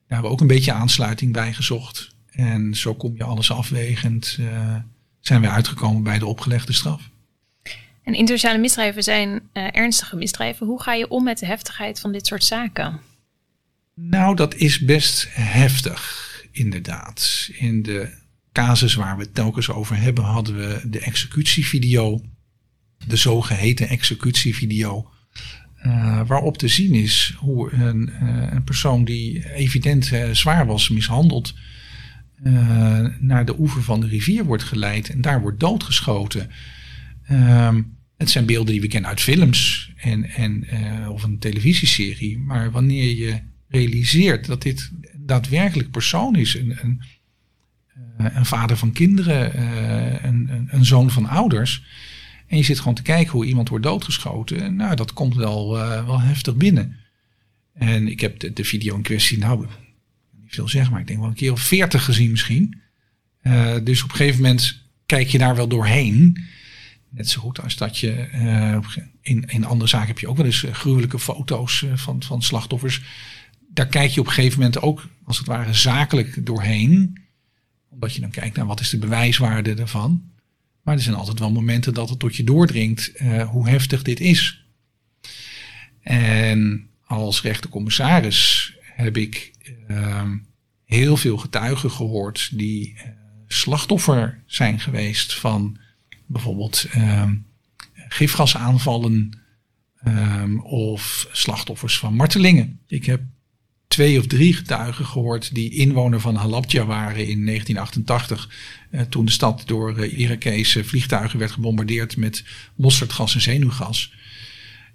hebben we ook een beetje aansluiting bij gezocht. En zo kom je alles afwegend. eh, zijn we uitgekomen bij de opgelegde straf. En internationale misdrijven zijn eh, ernstige misdrijven. Hoe ga je om met de heftigheid van dit soort zaken? Nou, dat is best heftig, inderdaad. In de casus waar we het telkens over hebben, hadden we de executievideo. De zogeheten executievideo. eh, waarop te zien is hoe een, eh, een persoon die evident eh, zwaar was mishandeld. naar de oever van de rivier wordt geleid en daar wordt doodgeschoten. Ehm, het zijn beelden die we kennen uit films en, en, of een televisieserie. Maar wanneer je realiseert dat dit daadwerkelijk persoon is, een, een, een vader van kinderen, eh, een, een, een zoon van ouders. En je zit gewoon te kijken hoe iemand wordt doodgeschoten. Nou, dat komt wel, eh, wel heftig binnen. En ik heb de, de video in kwestie, nou, niet veel zeggen, maar ik denk wel een keer of veertig gezien misschien. Eh, dus op een gegeven moment kijk je daar wel doorheen. Net zo goed als dat je eh, in, in andere zaken heb je ook wel eens eh, gruwelijke foto's eh, van, van slachtoffers. Daar kijk je op een gegeven moment ook als het ware zakelijk doorheen. Omdat je dan kijkt naar wat is de bewijswaarde ervan. Maar er zijn altijd wel momenten dat het tot je doordringt eh, hoe heftig dit is. En als rechtercommissaris heb ik ehm, heel veel getuigen gehoord die eh, slachtoffer zijn geweest van bijvoorbeeld ehm, gifgasaanvallen ehm, of slachtoffers van martelingen. Ik heb twee of drie getuigen gehoord die inwoner van Halabja waren in 1988. eh, toen de stad door uh, Irakese vliegtuigen werd gebombardeerd met mosterdgas en zenuwgas.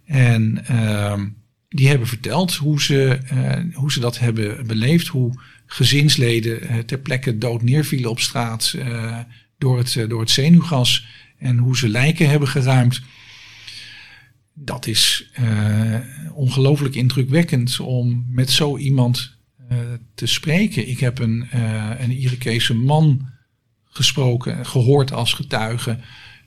En ehm, die hebben verteld hoe ze, eh, hoe ze dat hebben beleefd. Hoe gezinsleden ter plekke dood neervielen op straat door, het, door het zenuwgas. En hoe ze lijken hebben geruimd. Dat is eh, ongelooflijk indrukwekkend om met zo iemand eh, te spreken. Ik heb een, eh, een man gesproken, gehoord als getuige,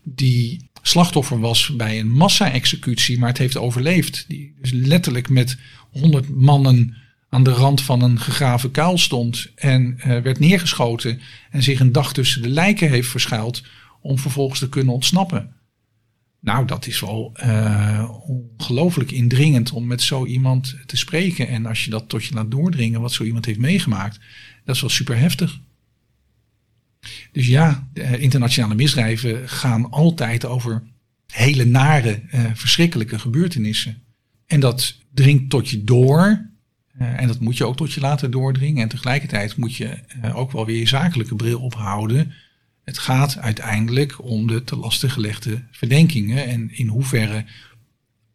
die slachtoffer was bij een massa-executie, maar het heeft overleefd. Die dus letterlijk met honderd mannen aan de rand van een gegraven kuil stond en werd neergeschoten en zich een dag tussen de lijken heeft verschuild om vervolgens te kunnen ontsnappen. Nou, dat is wel uh, ongelooflijk indringend om met zo iemand te spreken. En als je dat tot je laat doordringen, wat zo iemand heeft meegemaakt, dat is wel super heftig. Dus ja, de internationale misdrijven gaan altijd over hele nare, uh, verschrikkelijke gebeurtenissen. En dat dringt tot je door. En dat moet je ook tot je laten doordringen. En tegelijkertijd moet je ook wel weer je zakelijke bril ophouden. Het gaat uiteindelijk om de te lasten gelegde verdenkingen. En in hoeverre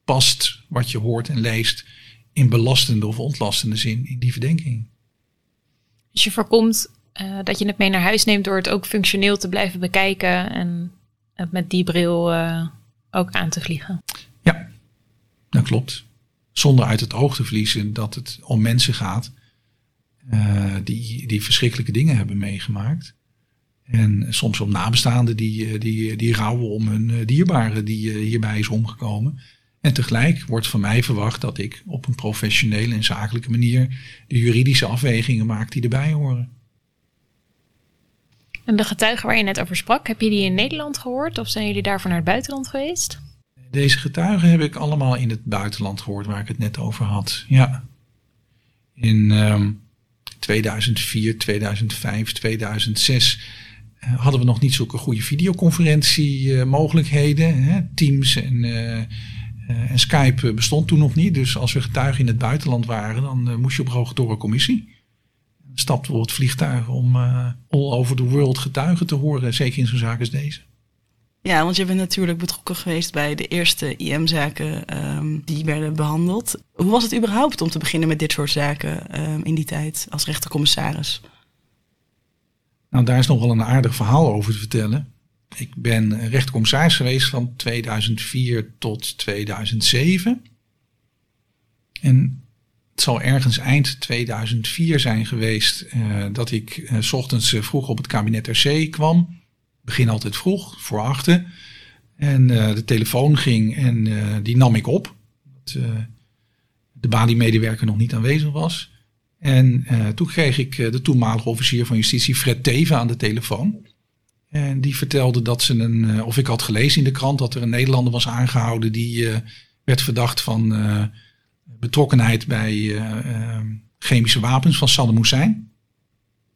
past wat je hoort en leest in belastende of ontlastende zin in die verdenking. Dus je voorkomt uh, dat je het mee naar huis neemt door het ook functioneel te blijven bekijken en het met die bril uh, ook aan te vliegen. Ja, dat klopt. Zonder uit het oog te verliezen dat het om mensen gaat. die, die verschrikkelijke dingen hebben meegemaakt. En soms ook nabestaanden die, die, die rouwen om hun dierbare die hierbij is omgekomen. En tegelijk wordt van mij verwacht dat ik op een professionele en zakelijke manier de juridische afwegingen maak die erbij horen. En de getuigen waar je net over sprak, heb je die in Nederland gehoord of zijn jullie daarvoor naar het buitenland geweest? Deze getuigen heb ik allemaal in het buitenland gehoord waar ik het net over had. Ja. In 2004, 2005, 2006 hadden we nog niet zulke goede videoconferentiemogelijkheden. Uh, Teams en, uh, en, Skype bestond toen nog niet. Dus als we getuigen in het buitenland waren, dan moest je op een commissie stapt op het vliegtuig om all over the world getuigen te horen, zeker in zo'n zaak als deze. Ja, want je bent natuurlijk betrokken geweest bij de eerste IM-zaken um, die werden behandeld. Hoe was het überhaupt om te beginnen met dit soort zaken um, in die tijd als rechtercommissaris? Nou, daar is nog wel een aardig verhaal over te vertellen. Ik ben rechtercommissaris geweest van 2004 tot 2007. En het zal ergens eind 2004 zijn geweest uh, dat ik uh, s ochtends uh, vroeg op het kabinet RC kwam. Begin altijd vroeg, voor achten. En de telefoon ging en die nam ik op. Dat de Bali-medewerker nog niet aanwezig was. En toen kreeg ik de toenmalige officier van justitie, Fred Teven, aan de telefoon. En die vertelde dat ze een, of ik had gelezen in de krant dat er een Nederlander was aangehouden die werd verdacht van betrokkenheid bij chemische wapens van Saddam Hussein.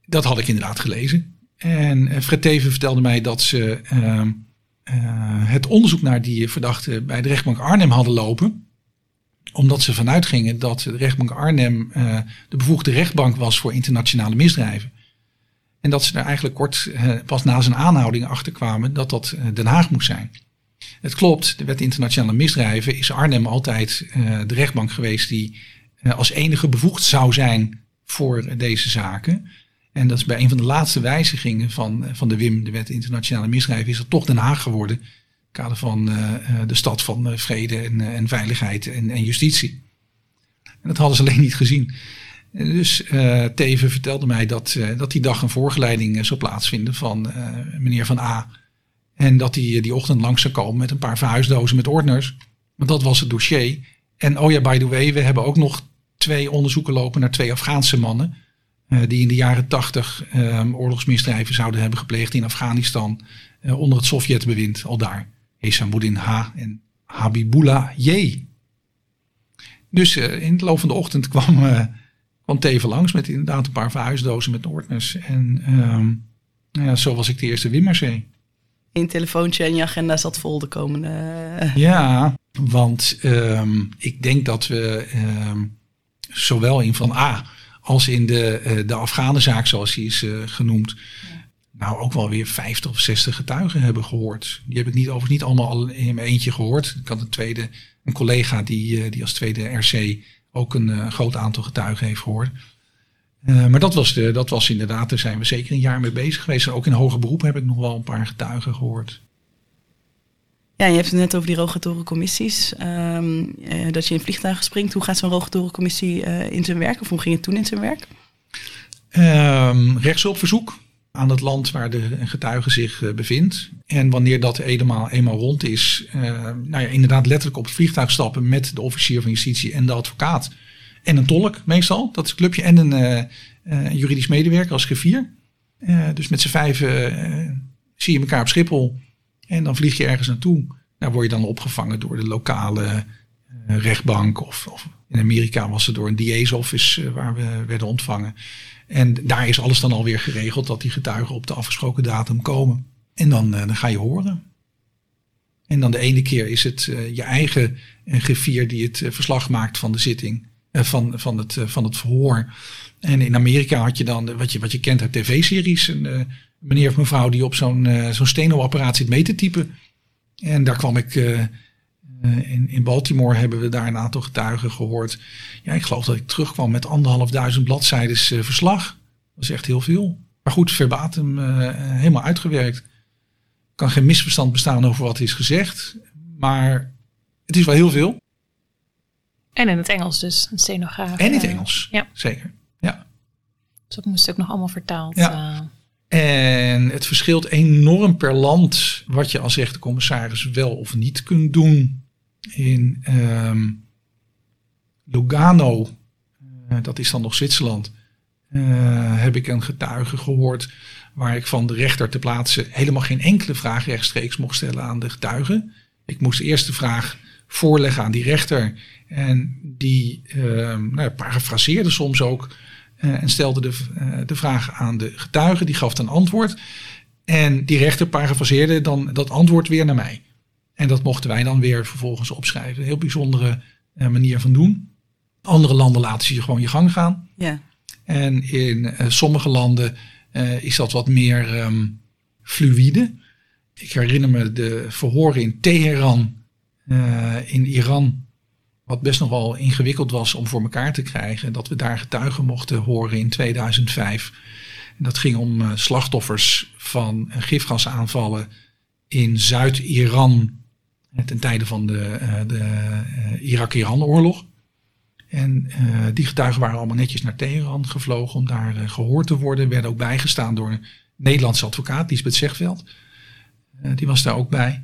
Dat had ik inderdaad gelezen. En Fred Teven vertelde mij dat ze het onderzoek naar die verdachte bij de rechtbank Arnhem hadden lopen. Omdat ze vanuit gingen dat de rechtbank Arnhem de bevoegde rechtbank was voor internationale misdrijven. En dat ze er eigenlijk kort pas na zijn aanhouding achter kwamen dat dat Den Haag moest zijn. Het klopt, de wet internationale misdrijven is Arnhem altijd de rechtbank geweest die als enige bevoegd zou zijn voor deze zaken. En dat is bij een van de laatste wijzigingen van, van de WIM, de wet internationale misdrijven, is het toch Den Haag geworden. Kader van uh, de stad van vrede en, en veiligheid en, en, justitie. En dat hadden ze alleen niet gezien. Dus Teven vertelde mij dat, dat die dag een voorgeleiding zou plaatsvinden van meneer Van A en dat hij die ochtend langs zou komen met een paar verhuisdozen met ordners. Want dat was het dossier. En oh ja, by the way, we hebben ook nog twee onderzoeken lopen naar twee Afghaanse mannen. Die in de jaren tachtig um, oorlogsmisdrijven zouden hebben gepleegd in Afghanistan. Onder het Sovjetbewind, al daar. Hesamuddin H. en Habibullah J. Dus uh, in de loop van de ochtend kwam, kwam Teven langs met inderdaad een paar verhuisdozen met ordners. En um, nou ja, zo was ik de eerste Wimmerzee in telefoontje en je agenda zat vol de komende. Eh, ja, want um, ik denk dat we um, zowel in Van A als in de, uh, de Afghanenzaak, zoals die is uh, genoemd, nou ook wel weer 50 of 60 getuigen hebben gehoord. Die heb ik niet overigens niet allemaal in mijn eentje gehoord. Ik had een tweede, een collega die, die als tweede RC ook een groot aantal getuigen heeft gehoord. Uh, maar dat was, de, dat was inderdaad, daar zijn we zeker een jaar mee bezig geweest. ook in hoger beroep heb ik nog wel een paar getuigen gehoord. Ja, je hebt het net over die rogatorencommissies. Um, uh, dat je in vliegtuigen springt. Hoe gaat zo'n rogatorencommissie in zijn werk? Of hoe ging het toen in zijn werk? Um, rechtshulpverzoek aan het land waar de getuige zich bevindt. En wanneer dat eenmaal, eenmaal rond is, nou ja, inderdaad letterlijk op het vliegtuig stappen met de officier van justitie en de advocaat en een tolk meestal, dat is een clubje. En een uh, juridisch medewerker als. Uh, dus met z'n vijf zie je elkaar op Schiphol. En dan vlieg je ergens naartoe. Daar word je dan opgevangen door de lokale rechtbank. Of, of, in Amerika was het door een DA's office waar we werden ontvangen. En daar is alles dan alweer geregeld dat die getuigen op de afgesproken datum komen. En dan, dan ga je horen. En dan de ene keer is het je eigen griffier die het verslag maakt van de zitting. Eh, van, van, het, eh, van het verhoor. En in Amerika had je dan, wat je, wat je kent uit tv-series, een meneer of mevrouw die op zo'n zo'n steno-apparaat zit mee te typen. En daar kwam ik, in, in Baltimore hebben we daar een aantal getuigen gehoord. Ja, ik geloof dat ik terugkwam met anderhalf duizend bladzijden verslag. Dat is echt heel veel. Maar goed, verbatim helemaal uitgewerkt. kan geen misverstand bestaan over wat is gezegd. Maar het is wel heel veel. En in het Engels dus, een stenograaf. En in het Engels, ja. zeker. Ja. Dus dat moest ook nog allemaal vertaald. Ja. En het verschilt enorm per land wat je als rechtercommissaris wel of niet kunt doen. In ehm, Lugano, uh, dat is dan nog Zwitserland, uh, heb ik een getuige gehoord waar ik van de rechter te plaatsen helemaal geen enkele vraag rechtstreeks mocht stellen aan de getuige. Ik moest eerst de vraag voorleggen aan die rechter en die uh, nou, parafraseerde soms ook uh, en stelde de, de vraag aan de getuige. Die gaf een antwoord. En die rechter parafraseerde dan dat antwoord weer naar mij. En dat mochten wij dan weer vervolgens opschrijven. Een heel bijzondere uh, manier van doen. Andere landen laten ze je gewoon je gang gaan. Ja. En in sommige landen is dat wat meer um, fluïde. Ik herinner me de verhoren in Teheran in Iran wat best nog wel ingewikkeld was om voor elkaar te krijgen. Dat we daar getuigen mochten horen in 2005. En dat ging om slachtoffers van gifgasaanvallen in Zuid-Iran. Ten tijde van de, uh, de Irak-Iran-oorlog. En die getuigen waren allemaal netjes naar Teheran gevlogen om daar gehoord te worden. Werden ook bijgestaan door een Nederlandse advocaat, Lisbeth Zegveld. die was daar ook bij.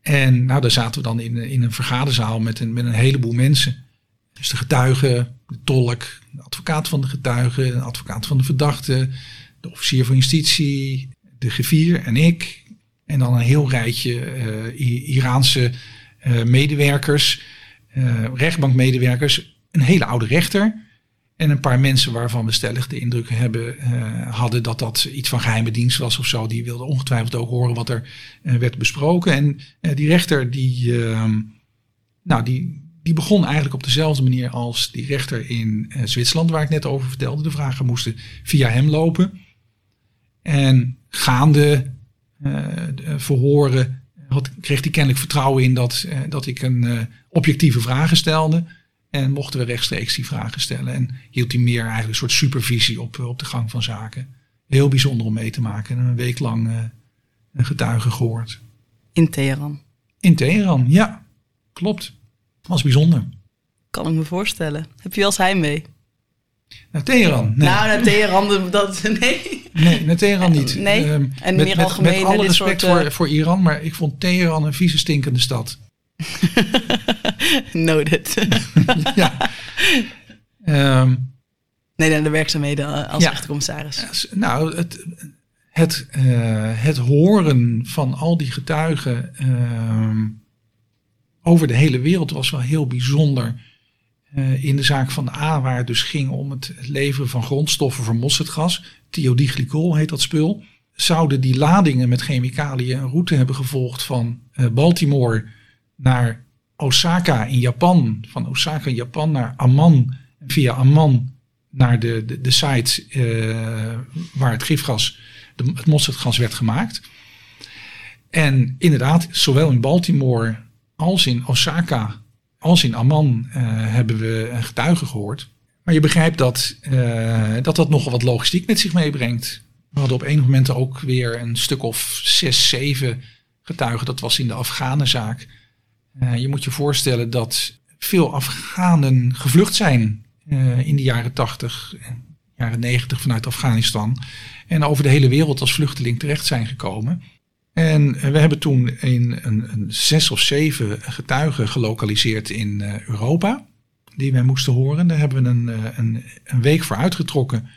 En nou, daar zaten we dan in, in een vergaderzaal met een, met een heleboel mensen. Dus de getuige, de tolk, de advocaat van de getuige, de advocaat van de verdachte, de officier van justitie, de gevier en ik. En dan een heel rijtje uh, Iraanse uh, medewerkers, uh, rechtbankmedewerkers, een hele oude rechter. En een paar mensen waarvan we stellig de indruk hebben, hadden dat dat iets van geheime dienst was of zo. Die wilden ongetwijfeld ook horen wat er werd besproken. En die rechter, die, ehm, nou, die, die begon eigenlijk op dezelfde manier als die rechter in Zwitserland, waar ik net over vertelde. De vragen moesten via hem lopen. En gaande verhoren had, kreeg hij kennelijk vertrouwen in dat, dat ik een objectieve vragen stelde. En mochten we rechtstreeks die vragen stellen. En hield hij meer eigenlijk een soort supervisie op, op de gang van zaken. Heel bijzonder om mee te maken. En een week lang een getuige gehoord. In Teheran? In Teheran, ja. Klopt. Was bijzonder. Kan ik me voorstellen. Heb je wel eens heimwee? Naar Teheran? Nee. Nou, naar Teheran, dat, nee. Nee, naar Teheran niet. Nee, uh, en met, meer met, algemeen. Met alle respect soort, voor, voor Iran, maar ik vond Teheran een vieze stinkende stad. Noted. ja. Um, nee, dan de werkzaamheden als ja. rechtercommissaris. Nou, het, het, uh, het horen van al die getuigen uh, over de hele wereld was wel heel bijzonder. Uh, in de zaak van de A, waar het dus ging om het leveren van grondstoffen voor mosterdgas, thiodichlykol heet dat spul, zouden die ladingen met chemicaliën een route hebben gevolgd van uh, Baltimore naar Osaka in Japan, van Osaka in Japan naar Amman, via Amman naar de, de, de site uh, waar het gifgas, het mosterdgas werd gemaakt. En inderdaad, zowel in Baltimore als in Osaka als in Amman uh, hebben we een getuige gehoord. Maar je begrijpt dat, uh, dat dat nogal wat logistiek met zich meebrengt. We hadden op een moment ook weer een stuk of zes, zeven getuigen. Dat was in de Afghanenzaak. Uh, je moet je voorstellen dat veel Afghanen gevlucht zijn in de jaren 80, jaren 90 vanuit Afghanistan. En over de hele wereld als vluchteling terecht zijn gekomen. En we hebben toen in een, een zes of zeven getuigen gelokaliseerd in uh, Europa. Die wij moesten horen. Daar hebben we een, een, een week voor uitgetrokken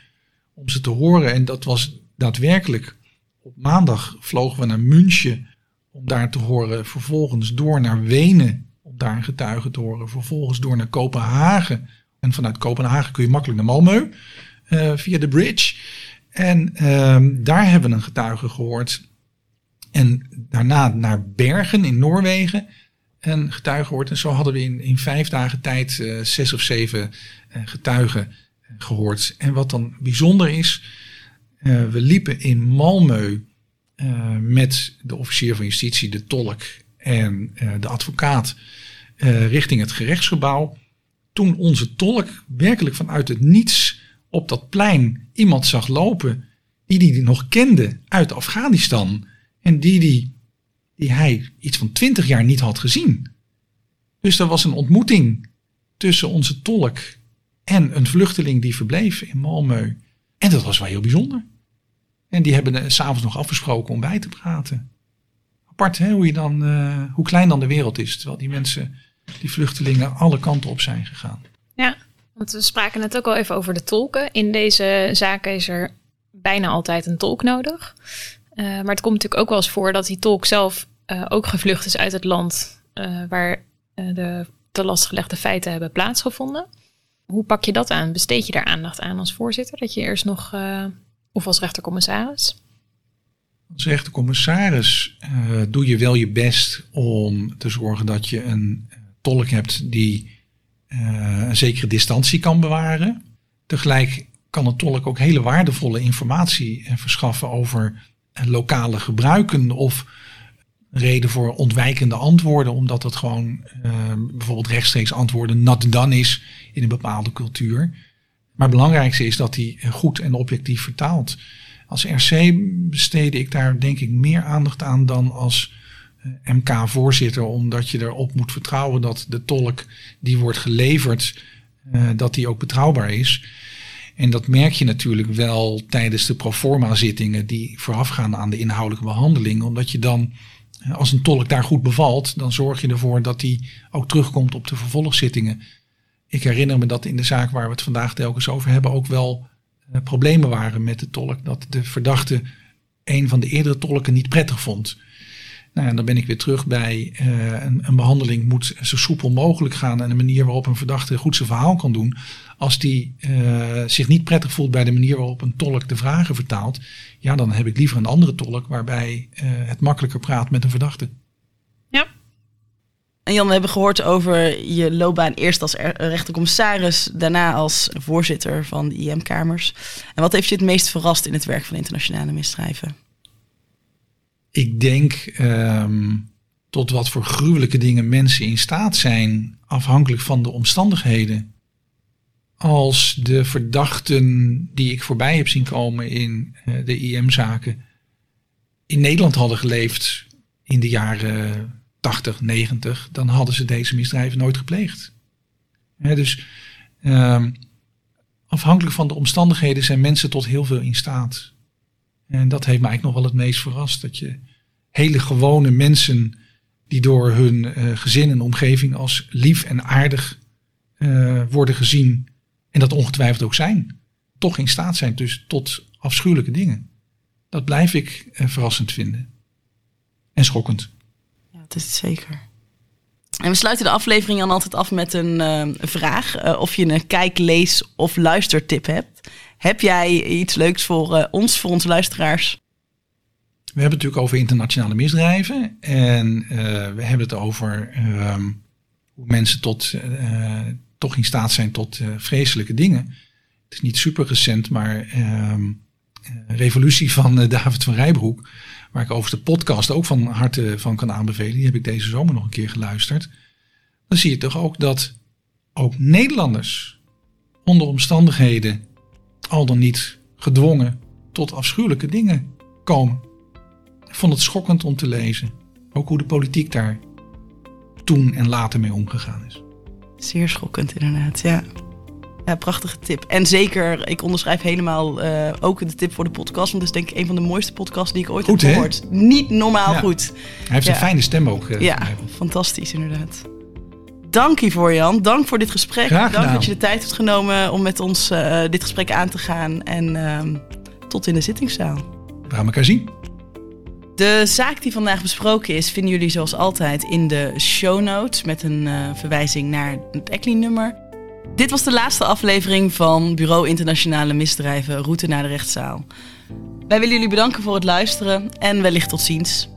om ze te horen. En dat was daadwerkelijk. Op maandag vlogen we naar München om daar te horen. Vervolgens door naar Wenen om daar een getuige te horen. Vervolgens door naar Kopenhagen. En vanuit Kopenhagen kun je makkelijk naar Malmö uh, via de bridge. En uh, daar hebben we een getuige gehoord. En daarna naar Bergen in Noorwegen een getuige gehoord. En zo hadden we in, in vijf dagen tijd uh, zes of zeven getuigen gehoord. En wat dan bijzonder is, we liepen in Malmö met de officier van justitie, de tolk en de advocaat richting het gerechtsgebouw. Toen onze tolk werkelijk vanuit het niets op dat plein iemand zag lopen die hij nog kende uit Afghanistan en die, die, hij iets van twintig jaar niet had gezien. Dus er was een ontmoeting tussen onze tolk en een vluchteling die verbleef in Malmö. En dat was wel heel bijzonder. En die hebben s s'avonds nog afgesproken om bij te praten. Apart hè, hoe, je dan, uh, hoe klein dan de wereld is. Terwijl die mensen, die vluchtelingen, alle kanten op zijn gegaan. Ja, want we spraken net ook al even over de tolken. In deze zaken is er bijna altijd een tolk nodig. Uh, maar het komt natuurlijk ook wel eens voor dat die tolk zelf uh, ook gevlucht is uit het land waar de te lastgelegde feiten hebben plaatsgevonden. Hoe pak je dat aan? Besteed je daar aandacht aan als voorzitter? Dat je eerst nog, of als rechtercommissaris? Als rechtercommissaris doe je wel je best om te zorgen dat je een tolk hebt die een zekere distantie kan bewaren. Tegelijk kan een tolk ook hele waardevolle informatie verschaffen over lokale gebruiken of reden voor ontwijkende antwoorden, omdat het gewoon uh, bijvoorbeeld rechtstreeks antwoorden not done is in een bepaalde cultuur. Maar het belangrijkste is dat hij goed en objectief vertaalt. Als RC besteedde ik daar denk ik meer aandacht aan dan als eh, MK-voorzitter, omdat je erop moet vertrouwen dat de tolk die wordt geleverd, dat die ook betrouwbaar is. En dat merk je natuurlijk wel tijdens de proforma zittingen die voorafgaan aan de inhoudelijke behandeling, omdat je dan als een tolk daar goed bevalt, dan zorg je ervoor dat hij ook terugkomt op de vervolgzittingen. Ik herinner me dat in de zaak waar we het vandaag telkens over hebben ook wel uh, problemen waren met de tolk. Dat de verdachte een van de eerdere tolken niet prettig vond. Nou, dan ben ik weer terug bij uh, een, behandeling moet zo soepel mogelijk gaan en een manier waarop een verdachte goed zijn verhaal kan doen. Als die uh, zich niet prettig voelt bij de manier waarop een tolk de vragen vertaalt, ja, dan heb ik liever een andere tolk waarbij uh, het makkelijker praat met een verdachte. Ja. En Jan, we hebben gehoord over je loopbaan eerst als rechtercommissaris, daarna als voorzitter van de IM-kamers. En wat heeft je het meest verrast in het werk van internationale misdrijven? Ik denk um, tot wat voor gruwelijke dingen mensen in staat zijn, afhankelijk van de omstandigheden. Als de verdachten die ik voorbij heb zien komen in uh, de IM-zaken in Nederland hadden geleefd in de jaren 80, 90, dan hadden ze deze misdrijven nooit gepleegd. Dus um, afhankelijk van de omstandigheden zijn mensen tot heel veel in staat. En dat heeft mij eigenlijk nog wel het meest verrast. Dat je hele gewone mensen die door hun uh, gezin en omgeving als lief en aardig uh, worden gezien. En dat ongetwijfeld ook zijn. Toch in staat zijn dus tot afschuwelijke dingen. Dat blijf ik uh, verrassend vinden. En schokkend. Ja, dat is het zeker. En we sluiten de aflevering dan altijd af met een vraag. Of je een kijk, lees of luistertip hebt. Heb jij iets leuks voor uh, ons, voor onze luisteraars? We hebben het natuurlijk over internationale misdrijven. En we hebben het over um, hoe mensen tot, toch in staat zijn tot vreselijke dingen. Het is niet super recent, maar um, Revolutie van David van Rijbroek waar ik over de podcast ook van harte van kan aanbevelen. Die heb ik deze zomer nog een keer geluisterd. Dan zie je toch ook dat ook Nederlanders onder omstandigheden al dan niet gedwongen tot afschuwelijke dingen komen. Ik vond het schokkend om te lezen. Ook hoe de politiek daar toen en later mee omgegaan is. Zeer schokkend inderdaad, ja. Ja, prachtige tip. En zeker, ik onderschrijf helemaal uh, ook de tip voor de podcast. Want dat is denk ik een van de mooiste podcasts die ik ooit goed, heb gehoord. He? Niet normaal ja. goed. Hij heeft ja. een fijne stem ook. Uh, ja, fantastisch inderdaad. Dank hiervoor Jan. Dank voor dit gesprek. Dank dat je de tijd hebt genomen om met ons uh, dit gesprek aan te gaan. En uh, tot in de zittingszaal. We gaan elkaar zien. De zaak die vandaag besproken is, vinden jullie zoals altijd in de show notes met een uh, verwijzing naar het ECLI-nummer. Dit was de laatste aflevering van Bureau Internationale Misdrijven, Route naar de rechtszaal. Wij willen jullie bedanken voor het luisteren en wellicht tot ziens.